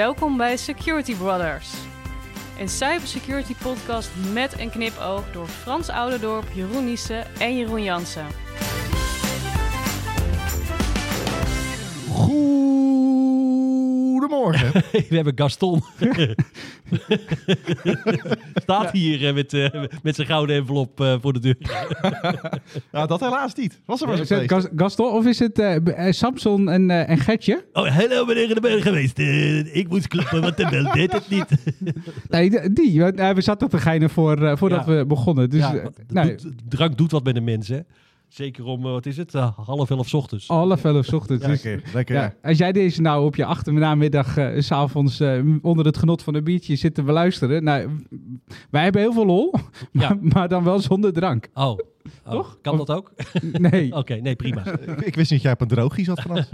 Welkom bij Security Brothers. Een cybersecurity podcast met een knipoog door Frans Ouderdorp, Jeroen Niesen en Jeroen Jansen. Goedemorgen. We hebben Gaston. Staat hier eh, met, eh, met zijn gouden envelop eh, voor de deur. nou, dat helaas niet. Was er maar Is zo'n het feest. Gas- Gaston of is het eh, B- eh, Samson en, eh, en Getje? Oh, hallo meneer de Burger geweest. Ik moest kloppen, want de bel deed het niet. Nee, die. want, eh, we zaten te geinen voor, eh, voordat Ja. we begonnen. Dus, ja, eh, maar nou, doet- drank doet wat met de mensen. Zeker om, eh, wat is het, eh, half elf 's ochtends. half elf ochtends. Dus, Lekker, lekker. ja, als jij deze nou op je achtermiddag, eh, s s'avonds eh, onder het genot van een biertje zit te beluisteren. Nou, wij hebben heel veel lol, Ja. maar, maar dan wel zonder drank. Oh, oh. Toch? Kan dat ook? Nee. Oké, nee, prima. Ik, ik wist niet dat jij op een droogje zat vanaf.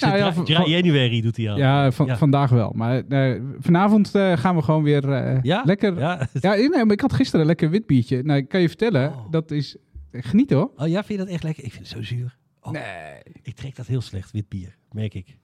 Nou ja, van- January doet hij al. Ja, van, Ja. vandaag wel. Maar eh, vanavond eh, gaan we gewoon weer eh, Ja? lekker... Ja? Ja, nee, maar ik had gisteren een lekker wit biertje. Nou, ik kan je vertellen, Oh. dat is... Geniet hoor. Oh ja, vind je dat echt lekker? Ik vind het zo zuur. Oh, Nee. Ik trek dat heel slecht, wit bier, merk ik.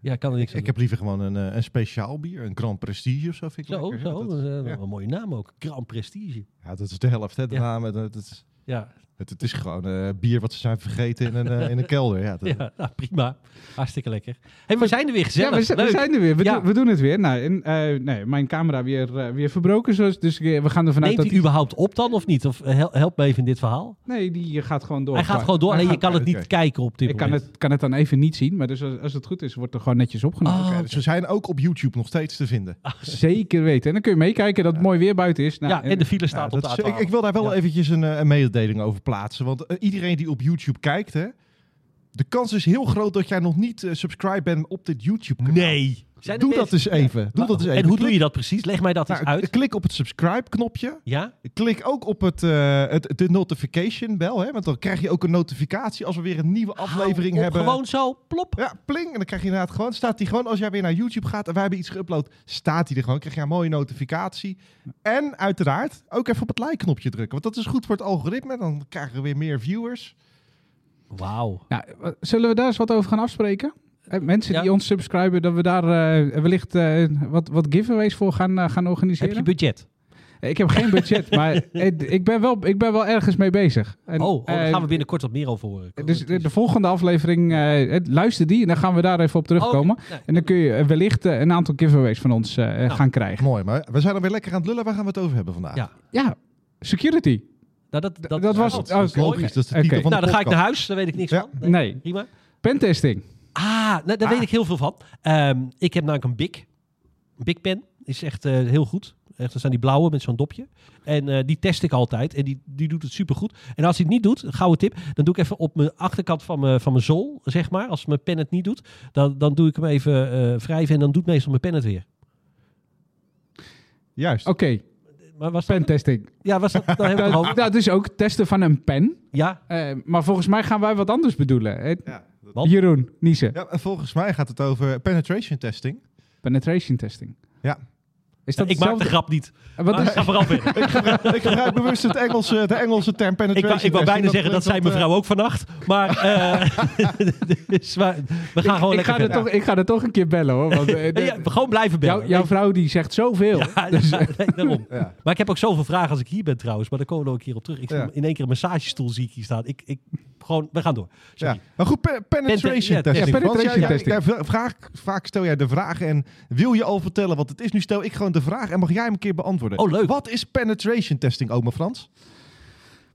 Ja, ik kan er niks aan Ik heb liever gewoon een, eh, een speciaal bier, een Grand Prestige of zo. Vind ik Zo, lekker. zo. Dat, Dat is, eh, ja. Een mooie naam ook. Grand Prestige. ja, dat is de helft, hè, de Ja. naam. Het, het, is- Ja, het, het is gewoon eh, bier wat ze zijn vergeten in een, eh, in een kelder. Ja, dat- ja nou, prima. Hartstikke lekker. Hey, we zijn er weer gezellig. Ja, we, zijn- we Leuk. zijn er weer. We, Ja. we doen het weer. Nou, en, eh, nee, mijn camera weer, weer verbroken. Dus, dus we gaan ervan uit Neemt dat... hij überhaupt op dan of niet? Of hel- help me even in dit verhaal. Nee, die gaat gewoon door. Hij gaat gewoon door. Alleen je kan het niet kijken op dit Ik kan moment. het, kan het dan even niet zien. Maar dus als, als het goed is, wordt er gewoon netjes opgenomen. Oh, dus we zijn ook op YouTube nog steeds te vinden. Zeker weten. En dan kun je meekijken dat het mooi weer buiten is. Nou, ja, en de file Ja, staat op de is- ik, A12. ik wil daar wel Ja. eventjes een, een mededeling over plaatsen. Want eh, iedereen die op YouTube kijkt, hè, de kans is heel groot dat jij nog niet eh, subscribe bent op dit YouTube kanaal. Nee. Zijn Doe dat eens even. Doe dat eens even. En hoe doe je dat precies? Leg mij dat eens Nou, uit. Klik op het subscribe knopje. Ja? Klik ook op het, eh, het, de notification bel, hè, want dan krijg je ook een notificatie als we weer een nieuwe aflevering op, hebben. Gewoon zo, plop. Ja, pling. En dan krijg je inderdaad gewoon, staat die gewoon, als jij weer naar YouTube gaat en wij hebben iets geüpload, staat die er gewoon. krijg je een mooie notificatie. En uiteraard ook even op het like-knopje drukken, want dat is goed voor het algoritme. Dan krijgen we weer meer viewers. Wauw. Nou, wat- zullen we daar eens wat over gaan afspreken? Mensen Ja. die ons subscriben, dat we daar eh, wellicht eh, wat, wat giveaways voor gaan, eh, gaan Heb organiseren. je budget? Ik heb geen budget, maar ik, ben wel, ik ben wel ergens mee bezig. En, oh, oh, daar gaan we binnenkort wat meer over horen. Dus de, de volgende aflevering, luister die en dan gaan we daar even op terugkomen. Oh, nee. En dan kun je wellicht een aantal giveaways van ons eh, Nou. gaan krijgen. Mooi, maar we zijn er weer lekker aan het lullen. Waar gaan we het over hebben vandaag? Ja. Ja, security. Nou, dat, dat, dat was oh, logisch, dat is de Oké. titel van Nou, de dan ga ik naar huis. Daar weet ik niks Ja. van. Nee. Prima. Pentesting. Ah, nou, daar weet ik heel veel van. Ehm, ik heb namelijk een Big. Een Big Pen. is echt eh, heel goed. Echt, dat zijn die blauwe met zo'n dopje. En eh, die test ik altijd. En die, die doet het supergoed. En als hij het niet doet, een gouden tip. Dan doe ik even op mijn achterkant van mijn, van mijn zool, zeg maar. Als mijn pen het niet doet. Dan, dan doe ik hem even eh, wrijven. En dan doet meestal mijn pen het weer. Juist. Oké, Maar was dat... pentesting. Ja, was dat... Dan Dat, dat is ook testen van een pen. Ja, Eh, maar volgens mij gaan wij wat anders bedoelen. Ja, Want? Jeroen, Niese. ja, en volgens mij gaat het over penetration testing. Penetration testing. Ja. Is dat ik maak de grap niet. Eh, Wat Maar is, ga vooral verder. ik, gebruik, ik gebruik bewust het Engelse, de Engelse term Ik penetration wou, ik wou bijna zeggen dat, zei eh, mevrouw ook vannacht. Maar, eh, dus, maar we gaan gewoon ik, lekker ga er toch, ik ga er toch een keer bellen hoor. Want, eh, de- Ja, gewoon blijven bellen. jou- jouw vrouw die zegt zoveel. Ja, Dus, ja, nee, daarom. Ja. Maar ik heb ook zoveel vragen als ik hier ben trouwens. Maar daar komen we nog een keer op terug. Ik in één keer een massagestoel zie ik hier staan. Ik, ik, gewoon, we gaan door. Sorry. Ja. Maar goed, pe- penetration testing. ja, penetration jij- testing. vraag- vaak stel jij de vragen en wil je al vertellen wat het is. Nu stel ik gewoon de vraag en mag jij hem een keer beantwoorden. Oh, leuk. Wat is penetration testing, oma Frans?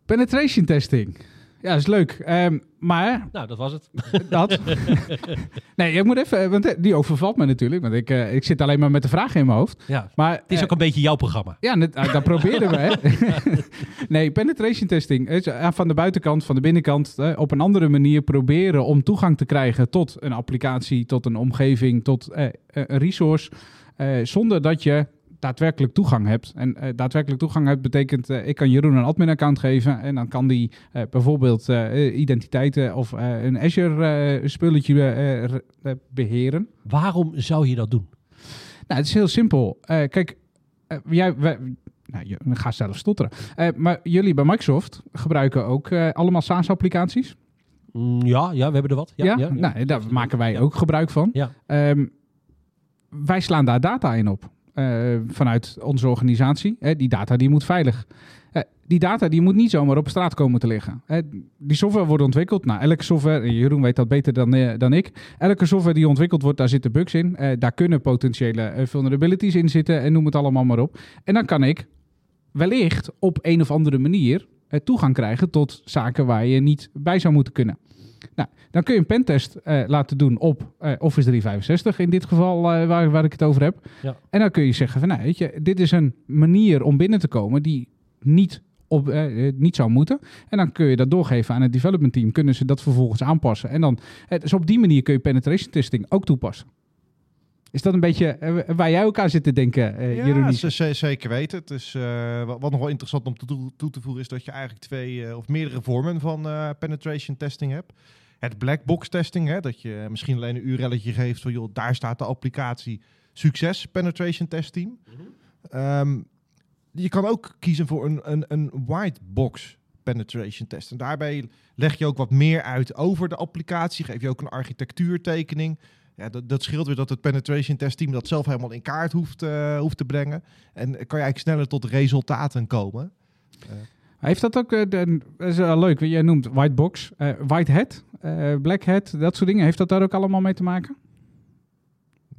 penetration testing. Ja, is leuk. Ehm, maar Nou, dat was het. dat. nee, ik moet even. Want eh, die overvalt me natuurlijk. Want ik, eh, ik zit alleen maar met de vragen in mijn hoofd. Ja. Maar Het is eh, ook een beetje jouw programma. Ja, net, ah, dat proberen we. Nee, penetration testing. van de buitenkant, van de binnenkant. op een andere manier proberen om toegang te krijgen tot een applicatie, tot een omgeving, tot een resource. zonder dat je daadwerkelijk toegang hebt. En eh, daadwerkelijk toegang hebt betekent, eh, ik kan Jeroen een admin-account geven. En dan kan die eh, bijvoorbeeld identiteiten of een Azure-spulletje beheren. Waarom zou je dat doen? Nou, het is heel simpel. Kijk, jij, wij, nou, je, ga zelf stotteren. Maar jullie bij Microsoft gebruiken ook allemaal SaaS-applicaties. Mm, ja, ja, we hebben er wat. Ja, Ja, ja, ja. Nou, daar maken wij ook gebruik van. Ja. Ehm, wij slaan daar data in op. eh, vanuit onze organisatie. Die data die moet veilig. Eh, die data die moet niet zomaar op straat komen te liggen. Die software wordt ontwikkeld. Nou, elke software, en Jeroen weet dat beter dan, eh, dan ik. Elke software die ontwikkeld wordt, daar zitten bugs in. Daar kunnen potentiële vulnerabilities in zitten. En noem het allemaal maar op. En dan kan ik wellicht op een of andere manier toegang krijgen tot zaken waar je niet bij zou moeten kunnen. Nou, dan kun je een pentest eh, laten doen op eh, Office 365 in dit geval eh, waar, waar ik het over heb. Ja. En dan kun je zeggen van, nou, weet je, dit is een manier om binnen te komen die niet, op, niet zou moeten. En dan kun je dat doorgeven aan het development team. Kunnen ze dat vervolgens aanpassen. En dan, dus op die manier kun je penetration testing ook toepassen. Is dat een beetje eh, waar jij ook aan zit te denken, eh Ja, zeker weten. Het is, eh, wat, wat nog wel interessant om toe, toe te voegen is dat je eigenlijk twee eh, of meerdere vormen van eh, penetration testing hebt. Het black box testing, hè, dat je misschien alleen een URL'tje geeft van joh, daar staat de applicatie succes penetration test team. Ehm, je kan ook kiezen voor een, een, een white box penetration test. En daarbij leg je ook wat meer uit over de applicatie, geef je ook een architectuurtekening. Ja, dat, dat scheelt weer dat het penetration test team dat zelf helemaal in kaart hoeft, eh, hoeft te brengen. En kan je eigenlijk sneller tot resultaten komen. Heeft dat ook, eh, de, dat is wel leuk, jij noemt white box, eh, white hat, eh, black hat, dat soort dingen. Heeft dat daar ook allemaal mee te maken?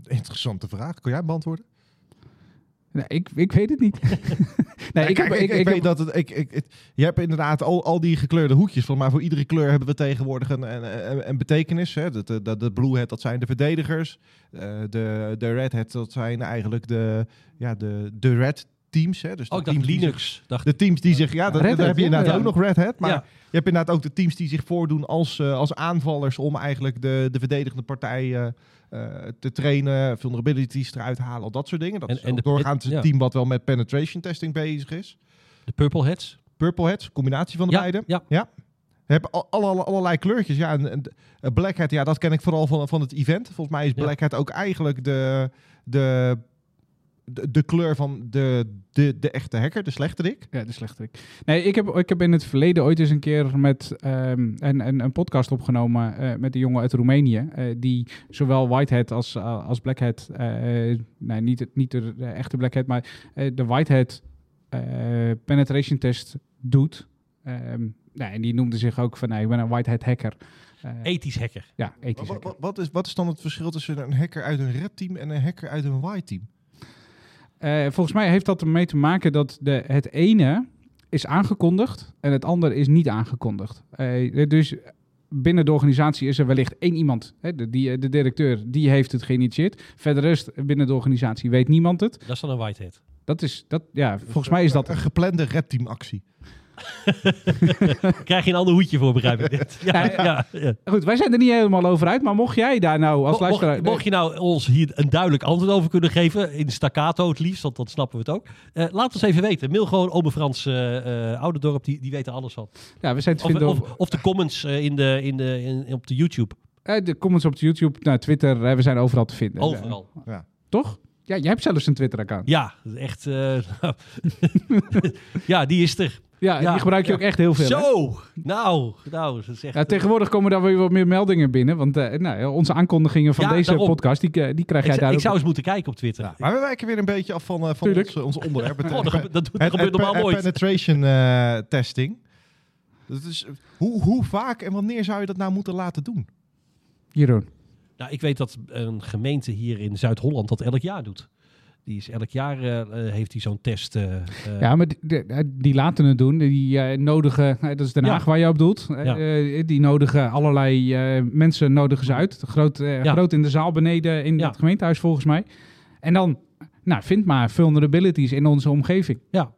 Interessante vraag. Kun jij beantwoorden? Nee, ik, ik weet het niet. nee, Ja, kijk, ik, ik, weet dat het, ik, ik, je hebt inderdaad al, al die gekleurde hoekjes van, maar voor iedere kleur hebben we tegenwoordig een, een, een, een betekenis. Hè. De, de, de, de blue hat, dat zijn de verdedigers. Eh, de, de red hat, dat zijn eigenlijk de, ja, de, de red teams. Hè. Dus de teams die zich- Linux. Dacht De teams die zich, ja, dat, Hat, heb je ja, inderdaad ja. ook nog Red Hat. Maar Ja. je hebt inderdaad ook de teams die zich voordoen als, eh, als aanvallers om eigenlijk de, de verdedigende partij eh, eh, te trainen, vulnerabilities eruit halen, al dat soort dingen. Dat En- is en ook de- doorgaans ja. het team wat wel met penetration testing bezig is. de Purple Hats. Purple Hats, combinatie van de Ja, beide. ja. Hebben al, alle- allerlei kleurtjes. Ja, en, en, Black Hat, ja, dat ken ik vooral van, van het event. Volgens mij is Ja. Black Hat ook eigenlijk de, de, de, de kleur van de, de, de echte hacker, de slechterik. Ja, de slechterik. Nee, ik heb, ik heb in het verleden ooit eens een keer met ehm, een, een, een podcast opgenomen eh, met een jongen uit Roemenië. eh, die zowel White Hat als, eh, als Black Hat, eh, nee, niet, het- niet de, de echte Black Hat, maar eh, de White Hat eh, penetration test doet. Ehm, nee, en die noemde zich ook van, nee, ik ben een White Hat hacker. Eh, Ethisch hacker. ja, ethisch Wat, hacker. wat, wat is, wat is dan het verschil tussen een hacker uit een red team en een hacker uit een white team? Eh, volgens mij heeft dat ermee te maken dat de, het ene is aangekondigd en het andere is niet aangekondigd. Eh, dus binnen de organisatie is er wellicht één iemand, hè, de, die, de directeur, die heeft het geïnitieerd. Verder rest binnen de organisatie weet niemand het. Dat is dan een white hat. Dat is, dat, ja, volgens mij is dat... Een geplande red team actie. Krijg je een ander hoedje voor, begrijp ik dit. Ja, Ja, ja, ja. Goed, wij zijn er niet helemaal over uit, maar mocht jij daar nou als Mo- luisteraar... Mocht, mocht je nou ons hier een duidelijk antwoord over kunnen geven, in staccato het liefst, want dan snappen we het ook. Eh, laat ons even weten. Mail gewoon Ome Frans eh eh, Ouderdorp, die, die weten alles van. ja, we zijn te Of, vinden of, of de comments eh, in de, in de, in, op de YouTube. eh, de comments op YouTube, nou, Twitter, we zijn overal te vinden. Overal. Ja. Toch? Ja, jij hebt zelfs een Twitter-account. Ja, echt. eh, ja, die is er. Ja, Ja, die gebruik je ja. ook echt heel veel. hè? Zo! Nou, nou, dat is echt... Ja, tegenwoordig komen daar weer wat meer meldingen binnen. Want eh, nou, onze aankondigingen van Ja, deze daarom. podcast, die, eh, die krijg ik, jij daar ik zou eens moeten kijken op Twitter. Ja, maar we wijken weer een beetje af van, eh, van ons, ons onderwerp. Oh, dat, dat, doet- dat het- gebeurt normaal het nooit. penetration eh, testing. Dat is, hoe, hoe vaak en wanneer zou je dat nou moeten laten doen? Jeroen. Nou, ik weet dat een gemeente hier in Zuid-Holland dat elk jaar doet. Die is elk jaar eh, eh, heeft hij zo'n test. eh, Ja, maar die, die- laten het doen. Die nodigen, dat is Den Ja. Haag waar je op doet. Ja. die nodigen allerlei mensen nodigen ze uit. Groot, Ja. groot in de zaal beneden in het gemeentehuis volgens mij. En dan, nou, vind maar vulnerabilities in onze omgeving. Ja.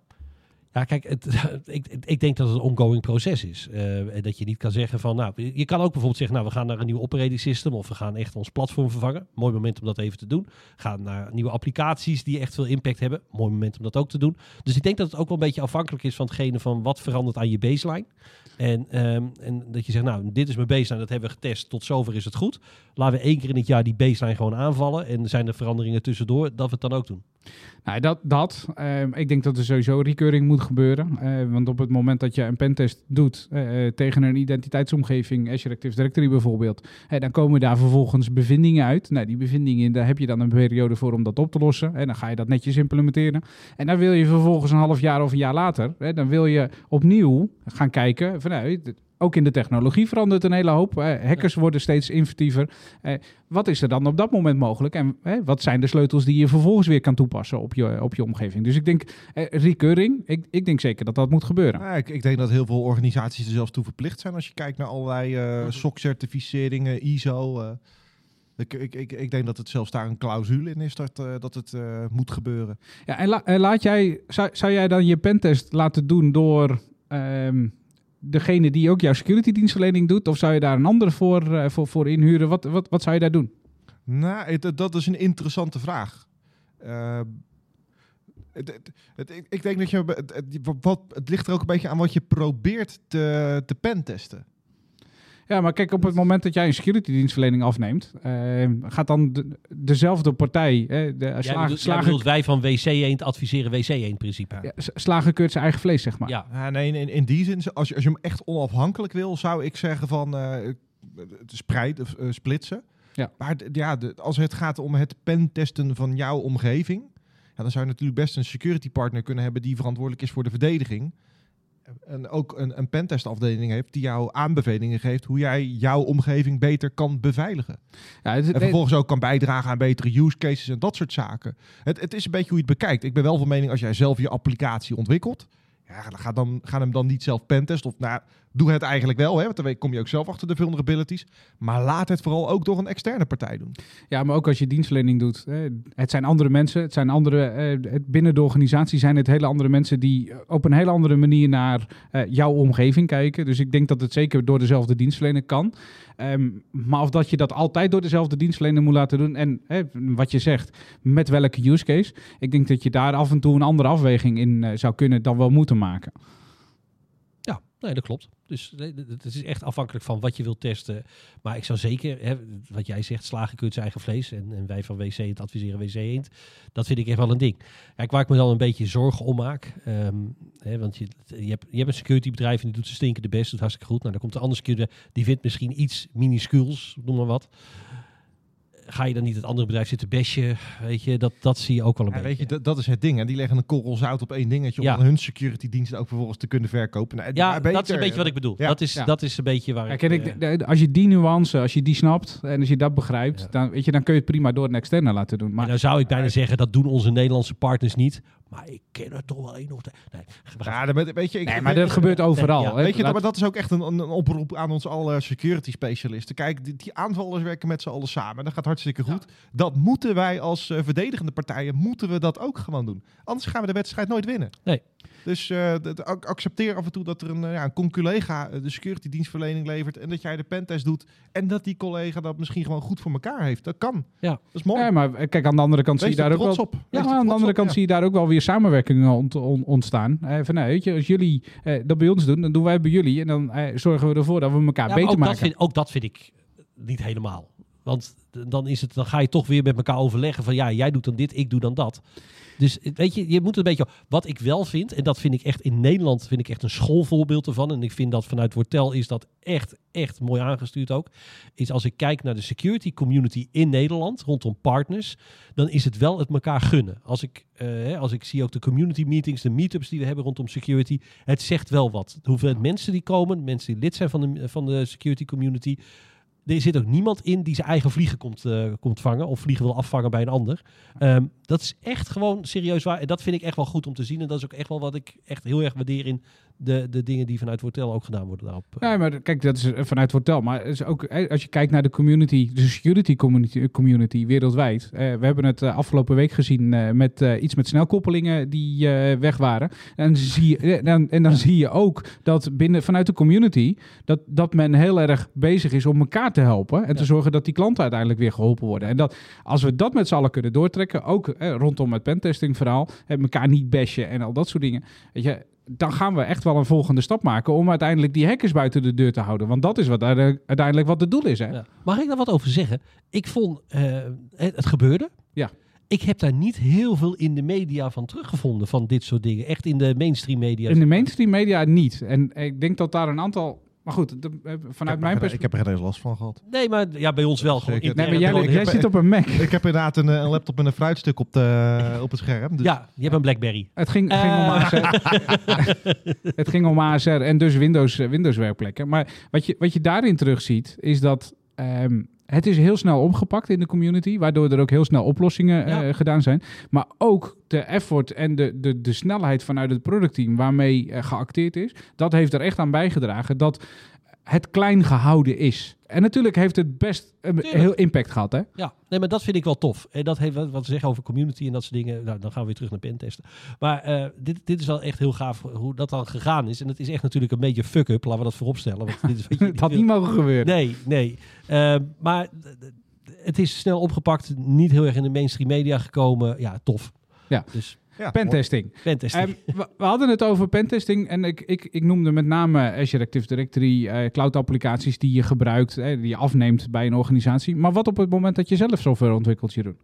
Ja, kijk, het, ik, ik denk dat het een ongoing proces is. Eh, en dat je niet kan zeggen van, nou, je kan ook bijvoorbeeld zeggen, nou, we gaan naar een nieuw operating system of we gaan echt ons platform vervangen. Mooi moment om dat even te doen. Gaan naar nieuwe applicaties die echt veel impact hebben. Mooi moment om dat ook te doen. Dus ik denk dat het ook wel een beetje afhankelijk is van hetgene van wat verandert aan je baseline. En, ehm, en dat je zegt, nou, dit is mijn baseline, dat hebben we getest, tot zover is het goed. Laten we één keer in het jaar die baseline gewoon aanvallen. En zijn er veranderingen tussendoor, dat we het dan ook doen. Nou, dat, dat ehm, ik denk dat er sowieso recurring moet gebeuren. Eh, want op het moment dat je een pentest doet eh, eh, tegen een identiteitsomgeving, Azure Active Directory bijvoorbeeld, dan komen daar vervolgens bevindingen uit. Nou, die bevindingen, daar heb je dan een periode voor om dat op te lossen. En dan ga je dat netjes implementeren. En dan wil je vervolgens een half jaar of een jaar later, dan wil je opnieuw gaan kijken vanuit ook in de technologie verandert een hele hoop. Hackers worden steeds inventiever. Eh, wat is er dan op dat moment mogelijk? En wat zijn de sleutels die je vervolgens weer kan toepassen op je, op je omgeving? Dus ik denk, eh, recurring, ik, ik denk zeker dat dat moet gebeuren. Ja, ik, ik denk dat heel veel organisaties er zelfs toe verplicht zijn als je kijkt naar allerlei eh SOC-certificeringen, ISO. ik, ik, ik, ik denk dat het zelfs daar een clausule in is dat, dat het moet gebeuren. Ja, en la- en laat jij, zou, zou jij dan je pentest laten doen door ehm, degene die ook jouw security dienstverlening doet? Of zou je daar een andere voor, eh, voor, voor inhuren? Wat, wat, wat zou je daar doen? Nou, dat is een interessante vraag. Eh, het, het- ik, ik denk dat je. Het, wat, het ligt er ook een beetje aan wat je probeert te, te pentesten. Ja, maar kijk, op het moment dat jij een security dienstverlening afneemt, ehm, gaat dan de- dezelfde partij, hè, de Jij slagen, bedoelt, jij slagen, bedoelt wij van WC Eend adviseren WC Eend principe. ja, keurt zijn eigen vlees, zeg maar. Ja. Ja, nee, in, in die zin, als je, als je hem echt onafhankelijk wil, zou ik zeggen van eh het spreiden, of, eh, splitsen. Ja. Maar ja, de- als het gaat om het pentesten van jouw omgeving, ja, dan zou je natuurlijk best een security partner kunnen hebben die verantwoordelijk is voor de verdediging. En ook een, een pentestafdeling heeft die jou aanbevelingen geeft hoe jij jouw omgeving beter kan beveiligen. Ja, het- En vervolgens ook kan bijdragen aan betere use cases en dat soort zaken. Het, het is een beetje hoe je het bekijkt. Ik ben wel van mening als jij zelf je applicatie ontwikkelt. Ja, ga, dan, ga hem dan niet zelf pentesten. Of nou, doe het eigenlijk wel. Hè, want dan kom je ook zelf achter de vulnerabilities. Maar laat het vooral ook door een externe partij doen. Ja, maar ook als je dienstverlening doet. Het zijn andere mensen. Het zijn andere. eh, binnen de organisatie zijn het hele andere mensen die op een hele andere manier naar eh, jouw omgeving kijken. Dus ik denk dat het zeker door dezelfde dienstverlener kan. Ehm, maar of dat je dat altijd door dezelfde dienstverlener moet laten doen. En wat je zegt, met welke use case. Ik denk dat je daar af en toe een andere afweging in eh, zou kunnen dan wel moeten maken. Nee, dat klopt. Dus het het is echt afhankelijk van wat je wilt testen. Maar ik zou zeker, hè, wat jij zegt, slagen kunt zijn eigen vlees. En, en wij van WC Eend adviseren WC Eend. Dat vind ik echt wel een ding. Kijk, waar ik me dan een beetje zorgen om maak. ehm, hè, want je, je, hebt, een security bedrijf en die doet zijn stinkende best. Doet hartstikke goed. Nou, dan komt de andere security, die vindt misschien iets minuscuuls, noem maar wat. Ga je dan niet het andere bedrijf zitten besje? Weet je, dat, dat zie je ook wel een Ja, beetje. weet je, dat, dat is het ding. En die leggen een korrel zout op één dingetje. Ja. Om hun security diensten ook vervolgens te kunnen verkopen. Nou, ja, maar dat is een beetje wat ik bedoel. Ja. Dat, is, Ja. dat is een beetje waar ik... eh, ik, de- als je die nuance, als je die snapt en als je dat begrijpt, Ja. dan, weet je, dan kun je het prima door een externe laten doen. Maar nou zou ik bijna zeggen, dat doen onze Nederlandse partners niet. Maar ik ken er toch wel één of twee. Nee, Ja, weet- je, ik, nee, maar dat gebeurt overal. ja. Weet je, Laat- maar dat is ook echt een, een, oproep aan ons alle security specialisten. Kijk, die, die aanvallers werken met z'n allen samen. Dat gaat hartstikke goed. Dat moeten wij als eh, verdedigende partijen, moeten we dat ook gewoon doen. Anders gaan we de wedstrijd nooit winnen. Nee. Dus eh, accepteer af en toe dat er een, eh, ja, een conculega eh, de security dienstverlening levert. En dat jij de pentest doet. En dat die collega dat misschien gewoon goed voor elkaar heeft. Dat kan. Ja. Dat is mooi. Ja, maar kijk, aan de andere kant Wees zie je daar ook wel... op. Ja, aan de andere op, kant ja. zie je daar ook wel weer samenwerkingen ont- on- ontstaan. Eh, van, nou, weet je, als jullie eh, dat bij ons doen, dan doen wij bij jullie. En dan eh, zorgen we ervoor dat we elkaar Ja, beter ook, dat maken. vind, ook dat vind ik niet helemaal. Want dan, is het, dan ga je toch weer met elkaar overleggen van ja, jij doet dan dit, ik doe dan dat. Dus weet je, je moet een beetje. Wat ik wel vind, en dat vind ik echt in Nederland, vind ik echt een schoolvoorbeeld ervan. En ik vind dat vanuit Wortel is dat echt, echt mooi aangestuurd ook. Is als ik kijk naar de security community in Nederland rondom partners, dan is het wel het elkaar gunnen. Als ik, eh, als ik zie ook de community meetings, de meetups die we hebben rondom security, het zegt wel wat. De hoeveelheid mensen die komen, mensen die lid zijn van de, van de security community. Er zit ook niemand in die zijn eigen vliegen komt, eh, komt vangen of vliegen wil afvangen bij een ander. Ehm, dat is echt gewoon serieus waar. En dat vind ik echt wel goed om te zien. En dat is ook echt wel wat ik echt heel erg waardeer in de, de dingen die vanuit Wortel ook gedaan worden daarop. Ja, maar kijk, dat is eh, vanuit Wortel. Maar is ook, eh, als je kijkt naar de community, de security community, community wereldwijd. eh, we hebben het eh, afgelopen week gezien eh, met eh, iets met snelkoppelingen die eh, weg waren. En, zie je, eh, dan, en dan zie je ook dat binnen, vanuit de community, dat, dat men heel erg bezig is om elkaar te helpen. En te zorgen dat die klanten uiteindelijk weer geholpen worden. En dat als we dat met z'n allen kunnen doortrekken, ook eh, rondom het pentesting verhaal, eh, elkaar niet bashen en al dat soort dingen. Weet je, dan gaan we echt wel een volgende stap maken om uiteindelijk die hackers buiten de deur te houden. Want dat is wat uite- uiteindelijk wat het doel is. Hè? Ja. Mag ik daar wat over zeggen? Ik vond, eh, het, het gebeurde. Ja. ik heb daar niet heel veel in de media van teruggevonden, van dit soort dingen. Echt in de mainstream media. In de mainstream media niet. En ik denk dat daar een aantal... Maar goed, de- eh, vanuit mijn er- ik perspectief... heb er geen eens last van gehad. Nee, maar ja, bij ons wel. Gewoon. Nee, maar jij, heb- zit op een Mac. Ik heb inderdaad een, eh, een laptop met een fruitstuk op, de, op het scherm. Dus Ja, je hebt een Blackberry. Het ging, ging om Eh. ASR. het ging om ASR en dus Windows, eh, Windows werkplekken. Maar wat je, wat je daarin terugziet, is dat ehm, het is heel snel opgepakt in de community, waardoor er ook heel snel oplossingen eh, gedaan zijn. Maar ook de effort en de, de, de snelheid vanuit het productteam waarmee eh, geacteerd is, dat heeft er echt aan bijgedragen dat het klein gehouden is. En natuurlijk heeft het best een Tuurlijk. heel impact gehad, hè? Ja, nee, maar dat vind ik wel tof. En dat heeft wat te zeggen over community en dat soort dingen. Nou, dan gaan we weer terug naar pentesten. Maar eh, dit, dit is wel echt heel gaaf hoe dat dan gegaan is. En het is echt natuurlijk een beetje fuck-up, laten we dat vooropstellen. Want dit is wat je Het had niet mogen gebeuren. Nee, nee. Eh, maar het is snel opgepakt, niet heel erg in de mainstream media gekomen. Ja, tof. Ja. Dus ja, Pentesting. pentesting. Ehm, we, we hadden het over pentesting en ik, ik, ik noemde met name Azure Active Directory, eh, cloud applicaties die je gebruikt, eh, die je afneemt bij een organisatie. Maar wat op het moment dat je zelf software ontwikkelt, Jeroen?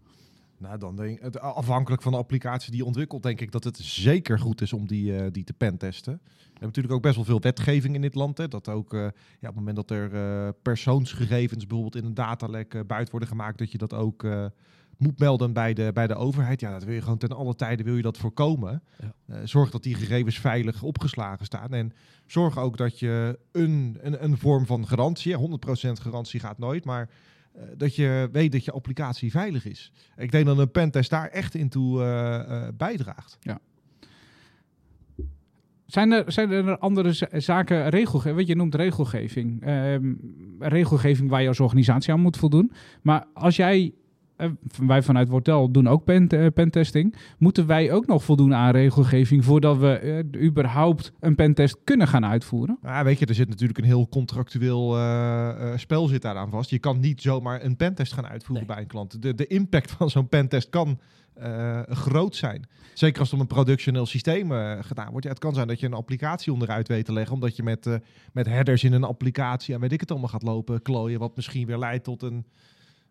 Nou, dan denk het, afhankelijk van de applicatie die je ontwikkelt, denk ik dat het zeker goed is om die, eh, die te pentesten. We hebben natuurlijk ook best wel veel wetgeving in dit land. Hè, dat ook eh, ja, op het moment dat er eh, persoonsgegevens bijvoorbeeld in een datalek eh, buiten worden gemaakt, dat je dat ook eh, moet melden bij de, bij de overheid. Ja, dat wil je gewoon ten alle tijden wil je dat voorkomen. Ja. Eh, zorg dat die gegevens veilig opgeslagen staan. En zorg ook dat je een, een, een vorm van garantie, hè, 100% garantie gaat nooit, maar eh, dat je weet dat je applicatie veilig is. Ik denk dat een pentest daar echt in toe eh, bijdraagt. Zijn er, zijn er andere za- zaken, regelgeving, wat je noemt regelgeving, ehm, regelgeving waar je als organisatie aan moet voldoen. Maar als jij, wij vanuit Wortel doen ook pen, eh, pentesting, moeten wij ook nog voldoen aan regelgeving voordat we eh, überhaupt een pentest kunnen gaan uitvoeren? Ja, weet je, er zit natuurlijk een heel contractueel eh, eh, spel zit daaraan vast. Je kan niet zomaar een pentest gaan uitvoeren Nee. bij een klant. De, de impact van zo'n pentest kan eh, groot zijn. Zeker als het om een productioneel systeem eh, gedaan wordt. Ja, het kan zijn dat je een applicatie onderuit weet te leggen, omdat je met, eh, met headers in een applicatie en weet ik het allemaal gaat lopen klooien, wat misschien weer leidt tot een,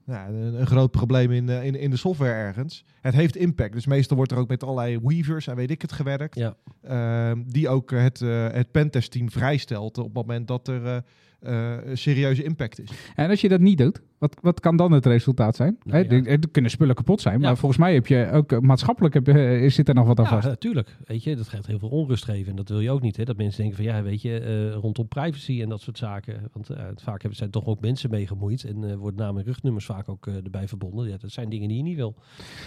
nou, een, een groot probleem in, eh, in, in de software ergens. Het heeft impact. Dus meestal wordt er ook met allerlei weavers en weet ik het gewerkt. Ja. Ehm, die ook het, eh het pentest-team vrijstelt op het moment dat er eh, eh, een serieuze impact is. En als je dat niet doet, wat, wat kan dan het resultaat zijn? Nou ja. er, kunnen spullen kapot zijn, maar Ja. volgens mij heb je ook eh, maatschappelijk heb, je- zit er nog wat aan Ja, vast. natuurlijk. Weet je, dat gaat heel veel onrust geven. En dat wil je ook niet. Hè? Dat mensen denken van ja, weet je, eh, rondom privacy en dat soort zaken. Want eh, vaak hebben, zijn toch ook mensen mee gemoeid. En eh worden namen en rugnummers vaak ook eh, erbij verbonden. Ja, dat zijn dingen die je niet wil.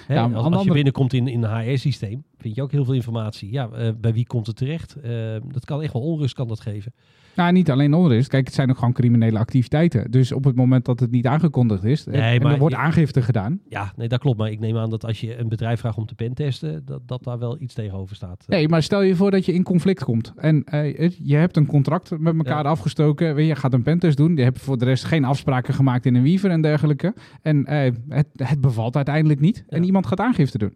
Hè, Ja, als, je binnenkomt in, in een HR-systeem, vind je ook heel veel informatie. Ja, eh, bij wie komt het terecht? Eh, dat kan echt wel onrust kan dat geven. Nou, niet alleen onrust. Kijk, het zijn ook gewoon criminele activiteiten. Dus op het moment dat het niet aangekondigd is Nee, en maar er wordt aangifte gedaan. Ja, nee, dat klopt. Maar ik neem aan dat als je een bedrijf vraagt om te pentesten, dat, dat daar wel iets tegenover staat. Nee, maar stel je voor dat je in conflict komt. En eh, je hebt een contract met elkaar Ja. afgestoken. Je gaat een pentest doen. Je hebt voor de rest geen afspraken gemaakt in een Weaver en dergelijke. En eh, het, het bevalt uiteindelijk niet. En iemand gaat aangifte doen.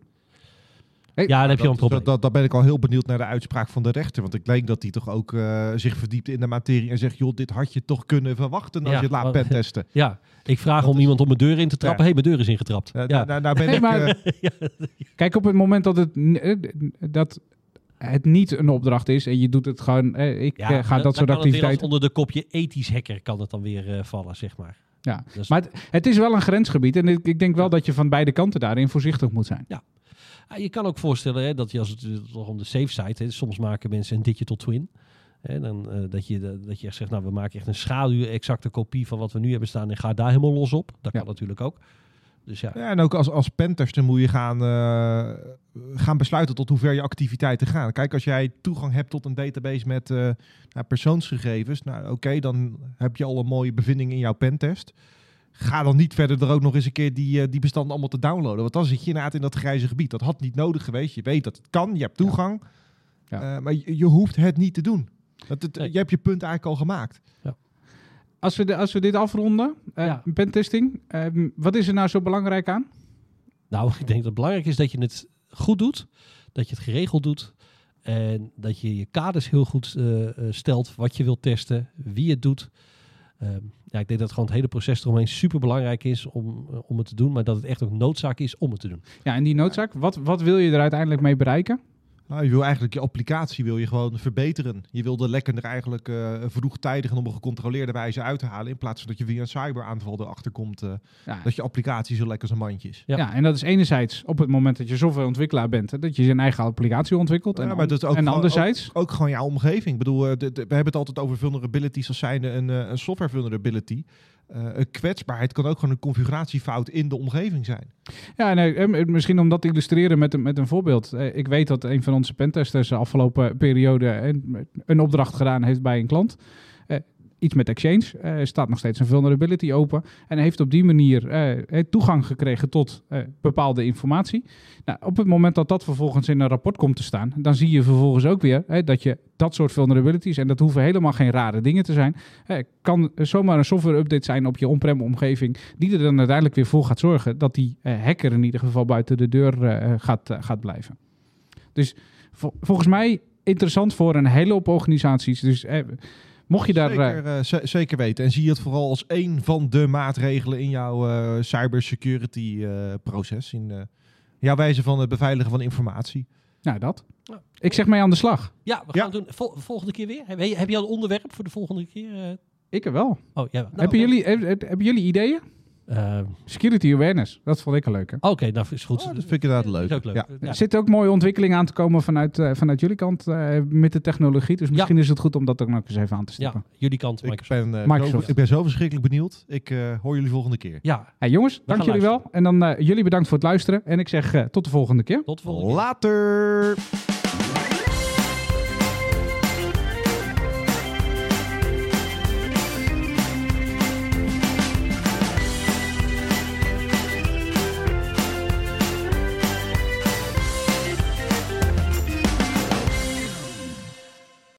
Ja, dan heb je een dat, probleem. dat, dat, dat ben ik al heel benieuwd naar de uitspraak van de rechter. Want ik denk dat hij toch ook eh, zich verdiept in de materie en zegt... joh, dit had je toch kunnen verwachten als Ja, je het laat pentesten. Ja, ik vraag Dat om is- iemand om mijn deur in te trappen. Ja. Hé, hey, mijn deur is ingetrapt. Ja, ja. nou, nou ben Nee, ik... maar- eh, Kijk, op het moment dat het, eh, dat het niet een opdracht is en je doet het gewoon... eh, ik Ja, eh, ga dat dan soort activiteiten... onder de kopje ethisch hacker kan het dan weer eh, vallen, zeg maar. Ja, Dus- maar het, het is wel een grensgebied. En ik, ik denk wel dat je van beide kanten daarin voorzichtig moet zijn. Ah, je kan ook voorstellen hè, dat je als het toch om de safe side, hè, soms maken mensen een digital twin. Hè, dan, eh, dat, je, dat je echt zegt, nou we maken echt een schaduw, exacte kopie van wat we nu hebben staan en ga daar helemaal los op. Dat Ja. kan natuurlijk ook. Dus ja, Ja, en ook als, als pentester moet je gaan, eh, gaan besluiten tot hoe ver je activiteiten gaan. Kijk, als jij toegang hebt tot een database met eh, nou, persoonsgegevens, nou oké, dan heb je al een mooie bevinding in jouw pentest. Ga dan niet verder er ook nog eens een keer die, eh, die bestanden allemaal te downloaden. Want dan zit je inderdaad in dat grijze gebied. Dat had niet nodig geweest. Je weet dat het kan, je hebt toegang. Ja. Eh, maar je, je hoeft het niet te doen. Dat het, Nee. Je hebt je punt eigenlijk al gemaakt. Als we, de, als we dit afronden, eh Ja. pentesting, eh, wat is er nou zo belangrijk aan? nou ik denk dat het belangrijk is dat je het goed doet, dat je het geregeld doet en dat je je kaders heel goed stelt, wat je wilt testen, wie het doet. Ehm, ja, ik denk dat gewoon het hele proces eromheen super belangrijk is om, eh, om het te doen. Maar dat het echt ook noodzaak is om het te doen. Ja, en die noodzaak, wat, wat wil je er uiteindelijk mee bereiken? Nou, je wil eigenlijk je applicatie wil je gewoon verbeteren. Je wil de lekker er eigenlijk eh, vroegtijdig en op een gecontroleerde wijze uithalen. In plaats van dat je via een cyberaanval erachter komt eh, Ja, dat je applicatie zo lekker als een mandje is. Ja. ja. en dat is enerzijds op het moment dat je softwareontwikkelaar bent, hè, dat je een eigen applicatie ontwikkelt. Ja, en maar dat is ook en gewoon- anderzijds, Ook gewoon jouw omgeving. Ik bedoel, eh, de- de- we hebben het altijd over vulnerabilities als zijnde een, eh, een software vulnerability. Eh, een kwetsbaarheid kan ook gewoon een configuratiefout in de omgeving zijn. Ja, nee, eh, misschien om dat te illustreren met een, met een voorbeeld. Eh, Ik weet dat een van onze pentesters de afgelopen periode een, een opdracht gedaan heeft bij een klant. Iets met Exchange. Eh, staat nog steeds een vulnerability open. En heeft op die manier eh, eh, toegang gekregen tot bepaalde informatie. Nou, op het moment dat dat vervolgens in een rapport komt te staan, dan zie je vervolgens ook weer dat je dat soort vulnerabilities, en dat hoeven helemaal geen rare dingen te zijn, kan zomaar een software update zijn op je on-prem omgeving, die er dan uiteindelijk weer voor gaat zorgen dat die hacker in ieder geval buiten de deur gaat, gaat blijven. Dus vol- volgens mij interessant voor een hele hoop organisaties. Dus mocht je daar... zeker, eh, zeker weten. En zie je het vooral als één van de maatregelen in jouw eh, cybersecurity eh, proces. In eh, jouw wijze van het beveiligen van informatie. nou, dat. Ja. Ik zeg mee aan de slag. Ja, we gaan het doen. Vol- volgende keer weer. Heb je, heb je al een onderwerp voor de volgende keer? eh? Ik wel. Oh, ja. nou, hebben, jullie, heb- heb- hebben jullie ideeën? Eh, Security awareness, dat vond ik een leuke. Oké, nou is goed. Oh, dat vind ik inderdaad leuk. Is ook leuk. Ja. Ja. Er zitten ook mooie ontwikkelingen aan te komen vanuit, eh, vanuit jullie kant eh, met de technologie. Dus misschien is het goed om dat ook nog eens even aan te stippen. Ja, jullie kant, Ik Microsoft. ben, eh, Microsoft. Zo, ik ben zo verschrikkelijk benieuwd. Ik eh, hoor jullie volgende keer. Ja, Hey, jongens, dank jullie wel. En dan eh, jullie bedankt voor het luisteren. En ik zeg eh, tot de volgende keer. tot de volgende keer. Later!